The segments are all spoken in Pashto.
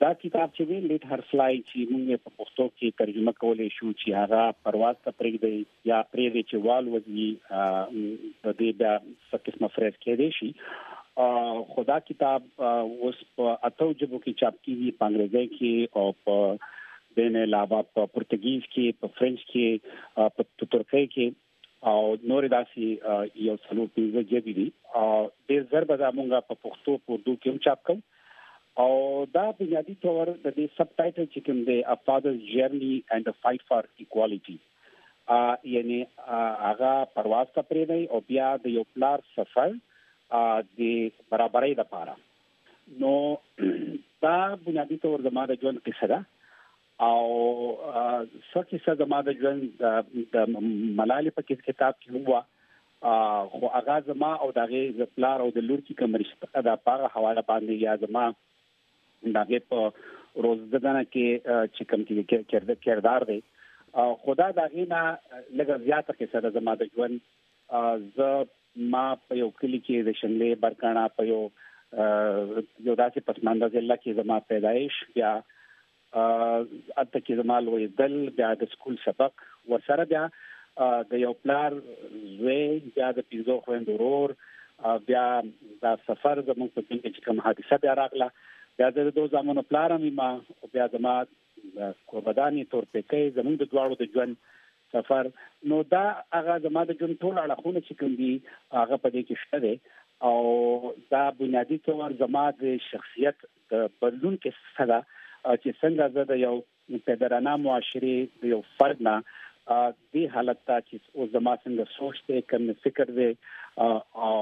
دا کتاب چې دی لیټ هر فلای چې موږ یې په پښتو کې ترجمه کولای شو چې هغه پرواز ته پرېږدي یا پرېږدي چې والوځي د دې بیا څه قسمه فرېز کېدی شي خدا کتاب اوس په اتو جبو کې چاپ کیږي په انګریزي کې او په دینه علاوه په پرتګیز کې په فرنچ کې په ترکیه کې او نور داسي یو څلور پنځه جبي دي او ډیر زر به دا مونږه په پښتو په اردو کې هم چاپ کوم او دا بنیادی تور د دې سب ټایټل چې کوم دی ا فادر جرنی اند ا فایټ فار ایکوالټی یعنی هغه پرواز ته پرې دی او بیا د یو پلار سفر د برابرۍ لپاره نو دا بنیادی تور زما د ژوند قصه ده او څه کیسه زما د ژوند د ملالې په کتاب کې هوا خو هغه زما او دغه زپلار او د لور کې کوم رشتہ دا په حواله باندې یا زما دغه په روزدنه کې چې کوم کې کردار دی خدا دغه نه لږه زیاته کې سره زما د ژوند ز ما په یو کلی کې د شنلې برکانا په یو یو داسې پسمانده ضلع کې زما پیدایش یا هلته کې زما لوېدل بیا د سکول سبق ورسره بیا د یو پلار زوی بیا د پنځو خویندو ورور بیا دا سفر زموږ په ژوند کې کوم حادثه بیا راغله بیا د دوه زامنو پلار مې ما او بیا زما کوربدانې تور پېکې زموږ د دواړو د ژوند سفر نو دا هغه زما د ژوند ټول اړخونه چې کوم دي هغه په دې کې شته او دا بنیادی تور زما د شخصیت د بدلون کیسه ده چې څنګه زه د یو پدرانه معاشرې د یو فرد نه دې حالت ته چې اوس زما څنګه سوچ دی کوم فکر دی او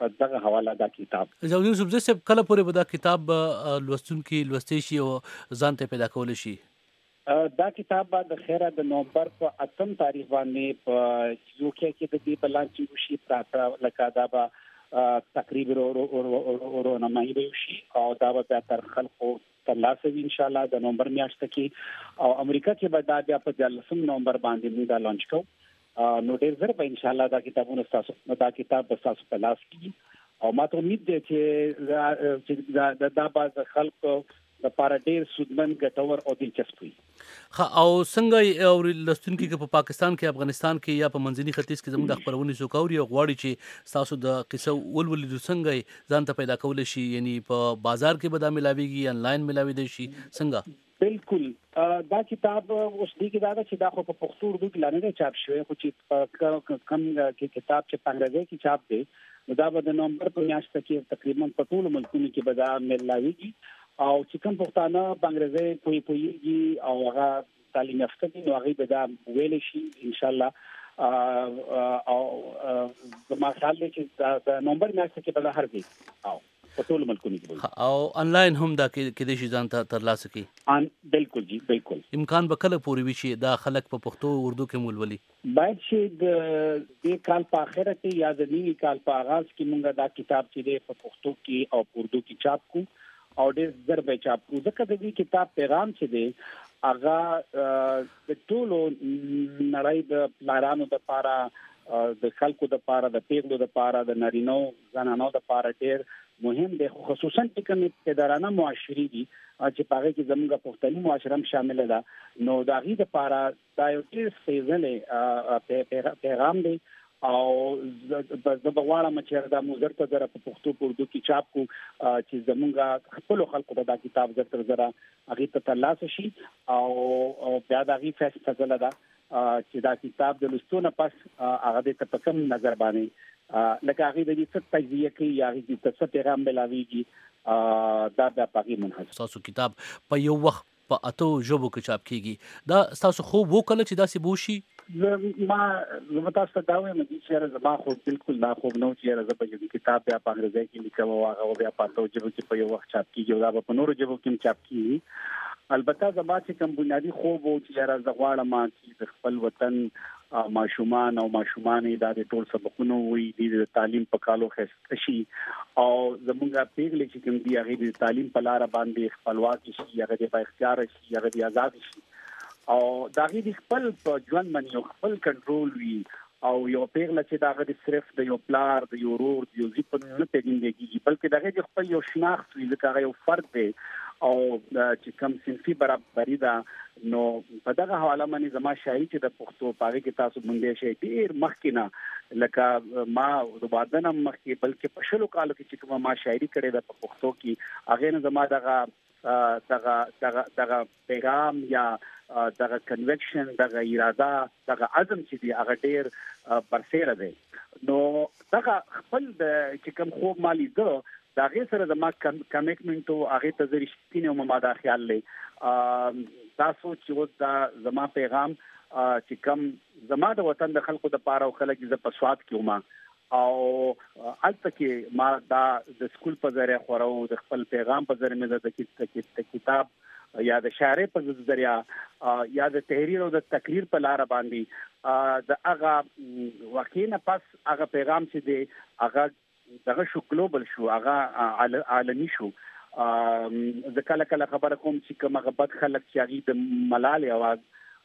په دغه حواله دا کتاب زوی یوسف زی صاحب کله پورې به دا کتاب لوستونکي لوستي شي او ځان ته پیدا کول شي دا کتاب به د خیره د نومبر په اتم تاریخ باندې په یوکیا کې د دې بلان چې وشي پراته لکه دا به تقریبا ورونمایي به شي او دا به بیا تر خلکو تر لاسه وي ان شاء الله د نومبر میاشت کې او امریکا کې به دا بیا په 13 نومبر باندې موږ دا لانچ کوو نو ډیر زر به ان شاء الله دا کتابونه تاسو نو دا کتاب به تاسو په لاس کې او ما ته امید دی چې دا دا دا باز خلکو د پاره ډیر سودمن ګټور او دلچسپ وي خا او څنګه او لستونکو کې په پاکستان کې افغانستان کې یا په منځني ختیځ کې زموږ د خبرونې څوک اوري او غواړي چې تاسو د قصه ولولي د څنګه ځان ته پیدا کول شي یعنی په بازار کې به دا ملاويږي انلاین ملاوي دي شي څنګه بلکل دا کتاب اوس دی کې دا ده چې دا خو په پښتو اردو کې لانه نه چاپ شوی خو چې کم کې کتاب چې پنګرځي کې چاپ دی نو دا به د نومبر په میاشت کې تقریبا په ټول ملکونو کې به دا ملاويږي او چې کم پښتانه پنګرځي پوي پويږي او هغه تعلیم یافته دي نو هغه به دا ویل شي ان شاء الله او زما خیال دی چې د نومبر میاشت کې به دا هر دی او په ټول ملکونو کې وي او انلاین هم دا کې د شي ځان ته ترلاسه کی ان بالکل جی بالکل امکان به کله پوری وی چې دا خلک په پښتو او اردو کې مولولي باید چې د دې کال په اخره کې یا د نوي کال په آغاز کې مونږه دا کتاب چې دی په پښتو کې او اردو کې چاپ کو او ډېر زر به چاپ کو ځکه د دې کتاب پیغام چې دی هغه د ټولو نړۍ د پلارانو لپاره د خلکو لپاره د پیغلو لپاره د نارینو زنانو لپاره ډېر مهم دی خو خصوصا چې کوم ادارانه معاشري دي چې په هغه کې زموږ پښتني معاشره هم شامل ده نو دا غي د پاره دا یو ډېر سپېځلې پیغام دی او د بغواړه مچر دا مزر ته زره په پښتو پردو کې چاپ کو چې زمونږه خپل خلکو ته دا کتاب زر تر زره هغه ته ترلاسه شي او بیا دا غي فیصله ده چې دا کتاب د لوستو نه پس هغه د ته په کوم نظر باندې لکه هغه د دې څه تجزیه کوي یا هغه د څه پیغام ملاويږي دا د پاګي منحصر تاسو کتاب په یو وخت په اتو ژبو کې چاپ کیږي دا تاسو خو وو کله چې داسې بو شي ما زما تاسو ته دا وایم چې زما خو بالکل دا خوب نو چې زه به یو کتاب بیا په انګریزي کې لیکم او هغه بیا په اتو ژبو کې په یو وخت چاپ کیږي او دا په نورو ژبو کې چاپ کیږي البته زما چې کوم بنیادي خوب و چې یاره زه غواړم چې د خپل وطن ماشومان او ماشومانې دا د ټول سبقونو وي د تعلیم په کالو خسته شي او زمونږه پیغلې چې کوم دی هغه د تعلیم په لار باندې خپلواک شي هغه د اختیار شي هغه د آزاد شي او دا غي د خپل په ژوند باندې خپل کنټرول وي او یوه پیغله چې د هغه د صرف د یو پلار د یو ورور د یو زی په نوم نه پیژندل کیږي بلکې د هغه د خپل یو شناخت وي ځکه هغه یو فرد دی او چې کم صنفي برابري ده نو په دغه حواله باندې زما شاعري چې د پښتو پاره کې تاسو مونږ شي ډیر مخکې نه لکه ما د واده نه مخکې بلکې په شلو کالو کې چې کومه ما شاعري کړې ده په پښتو کې هغه نه زما دغه دغه دغه دغه پیغام یا دغه کنویکشن دغه اراده دغه عزم چې دی هغه ډیر برسېره دی نو دغه خپل د چې کوم خوب مالی ده دا غي سره د ما کمیټمنټ او هغه ته زری شپینه او ما دا خیال لې تاسو چې اوس دا زما پیغام چې کوم زما د وطن د خلکو د پاره او خلک ز په سواد کې ومه او هلته کې ما دا د سکول په ذریعہ خورو د خپل پیغام په ذریعہ مې د کتاب یا د شاعرۍ په ذریعہ یا د تحریر او د تقریر په لار باندې د هغه واقعینه پس هغه پیغام چې دی هغه دغه شو ګلوبل شو هغه عالمی شو ځکه کله کله خبره کوم چې کومه غبط خلک چې هغه د ملال اواز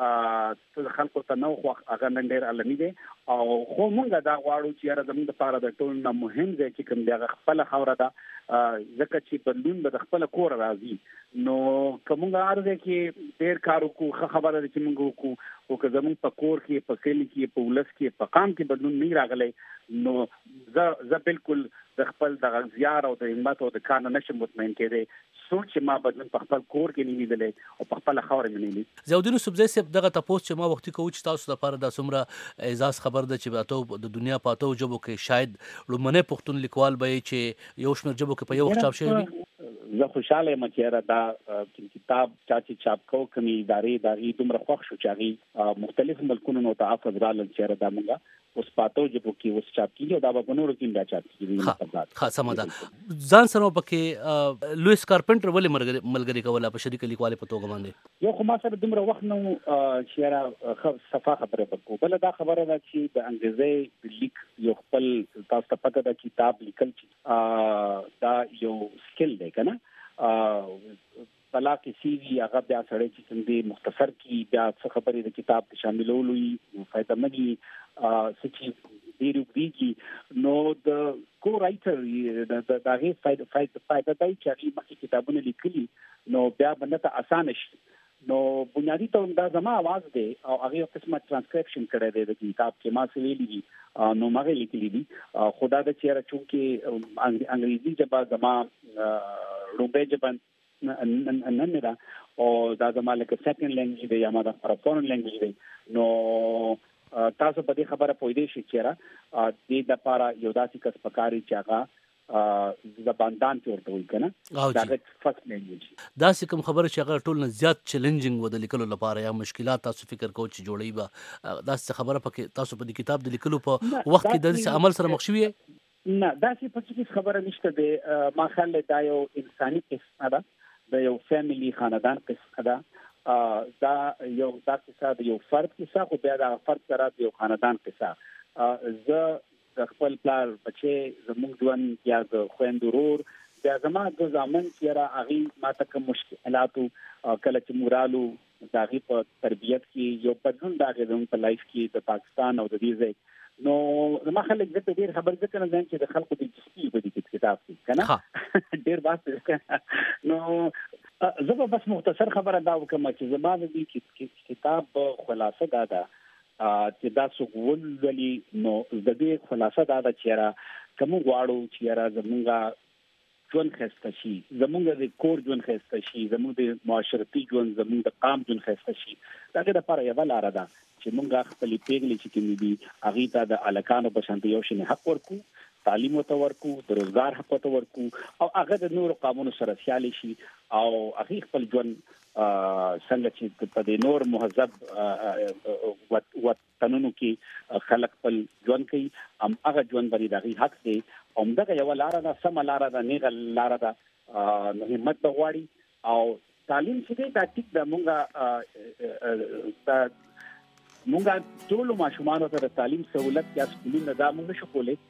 څه خلکو ته نو خو هغه نن ډیر علني دي او خو مونږ دا غواړو چې یاره زموږ لپاره د ټول نه مهم ځای چې کوم دی هغه خپل خوره ده ځکه چې بدلون به د خپل کور راځي نو کومه ارزه کې ډیر کار وکړو خبره ده چې مونږ وکړو او که زموږ په کور کې په کلی کې په ولس کې په قام کې بدلون نه راغلی نو زه زه بالکل د خپل د غزيار او د همت او د کار نه نشم مطمئن کېدی څوک چې ما بدلون په خپل کور کې نه وي لیدلی او په خپله خاوره مې نه لید. ضیاالدین یوسفزی صیب دغه تپوس چې ما وختي کوو چې تاسو لپاره دا څومره اعزاز خبر ده چې اتو د دنیا په اتو ژبو کې شاید لومړنی پښتون لیکوال به یې چې یو شمېر ژبو کې په یو وخت چاپ شوی وي. زه خوشحاله یم چې یاره دا کوم کتاب چا چې چاپ کوو کومې ادارې د هغوی دومره خوښ شو چې هغوی مختلفو ملکونو نه ورته عفض رالل چې یاره دا موږ اوس پاتو جبو کې اوس چاپ کیږي او دا به په نورو کې بیا چاپ کیږي مطلبات ها سم ده ځان سره پکې لویس کارپنټر ولې مرګ ملګری کوله په شریک لیکواله په توګه باندې یو خو ما سره دومره وخت نو چې را خب صفه خبره وکړو بل دا خبره ده چې د انګریزي لیک یو خپل تاسو ته پته ده کتاب لیکل چې دا یو سکل دی کنه بلا قصې وي هغه بیا سړی چې څنګه مختصر کی بیا څه خبرې د کتاب په شاملولو یې فائدہ مني څه چې ډیر وګړي نو د کو رائټر د دغه فائدہ فائدہ فائدہ دای چې هغه مخکې کتابونه لیکلي نو بیا باندې ته اسانه شي نو بنیادی ته دا زما आवाज دی او هغه قسمه ترانسکرپشن کړی دی د کتاب کې ما څه ویلي دي نو ما لیکلي دي خدا د چیرې چې انګریزي ژبه زما لومبه ژبه نه نه دا او دا زما لکه سیکنډ لینګویج دی یا ما دا پر فورن لینګویج دی نو تاسو په دې خبره پوه دی شئ چې را دې د پاره یو داسې کس پکاري چې هغه زباندان چورته وي کنه دا فرست لینګویج دا سې کوم خبره چې هغه ټول نه زیات چیلنجینګ و د لیکلو لپاره یا مشکلات تاسو فکر کوئ چې جوړي به دا څه خبره پکې تاسو په دې کتاب د لیکلو په وخت کې د عمل سره مخ شوی نه داسې په څه کې خبره نشته دی ما خیال دی دا یو انساني قصه ده د یو فیملی خاندان قصه ده دا یو دا قصه د یو فرد قصه خو بیا دا فرد سره د یو خاندان قصه زه د خپل پلار بچي زموږ ژوند یا د خويندو رور بیا زما د ځامن چې را اغي ما ته کوم مشکلاتو کله چې مورالو د هغه په تربيت کې یو بدلون راغی زموږ په لایف کې د پاکستان او د دې ځای نو زما خلک زه په ډیر خبر ځکه نه ځم چې د خلکو د جسمي په دې کتاب کې کنه ډیر باسه نو زه به بس مختصر خبره دا وکم چې زما د دې کتاب خلاصه دا ده چې دا څوک ولولي نو د دې خلاصه دا ده چې را کوم غواړو چې را زمونږه ژوند خسته شي زمونږ د کور ژوند خسته شي زمونږ د معاشرتي ژوند زمونږ د قام ژوند خسته شي دا د لپاره یو لار ده چې مونږه خپل پیغلې چې کومې دي هغه ته د الکانو په شان یو شنه حق ورکو تعلیم وته ورکو د روزګار حق وته ورکو او هغه د نورو قامونو سره سیال شي او هغه خپل ژوند څنګه چې په دې نور مهذب وت وت تنونو کې خلک خپل ژوند کوي هم هغه ژوند باندې دغه حق دی او دغه یو لار ده سم لار ده نه غل لار ده نو همت بغواړي او تعلیم چې دی دا ټیک د مونږه دا مونږه ټول ماشومان ته د تعلیم سہولت یا سکولونه دا مونږ نشو کولای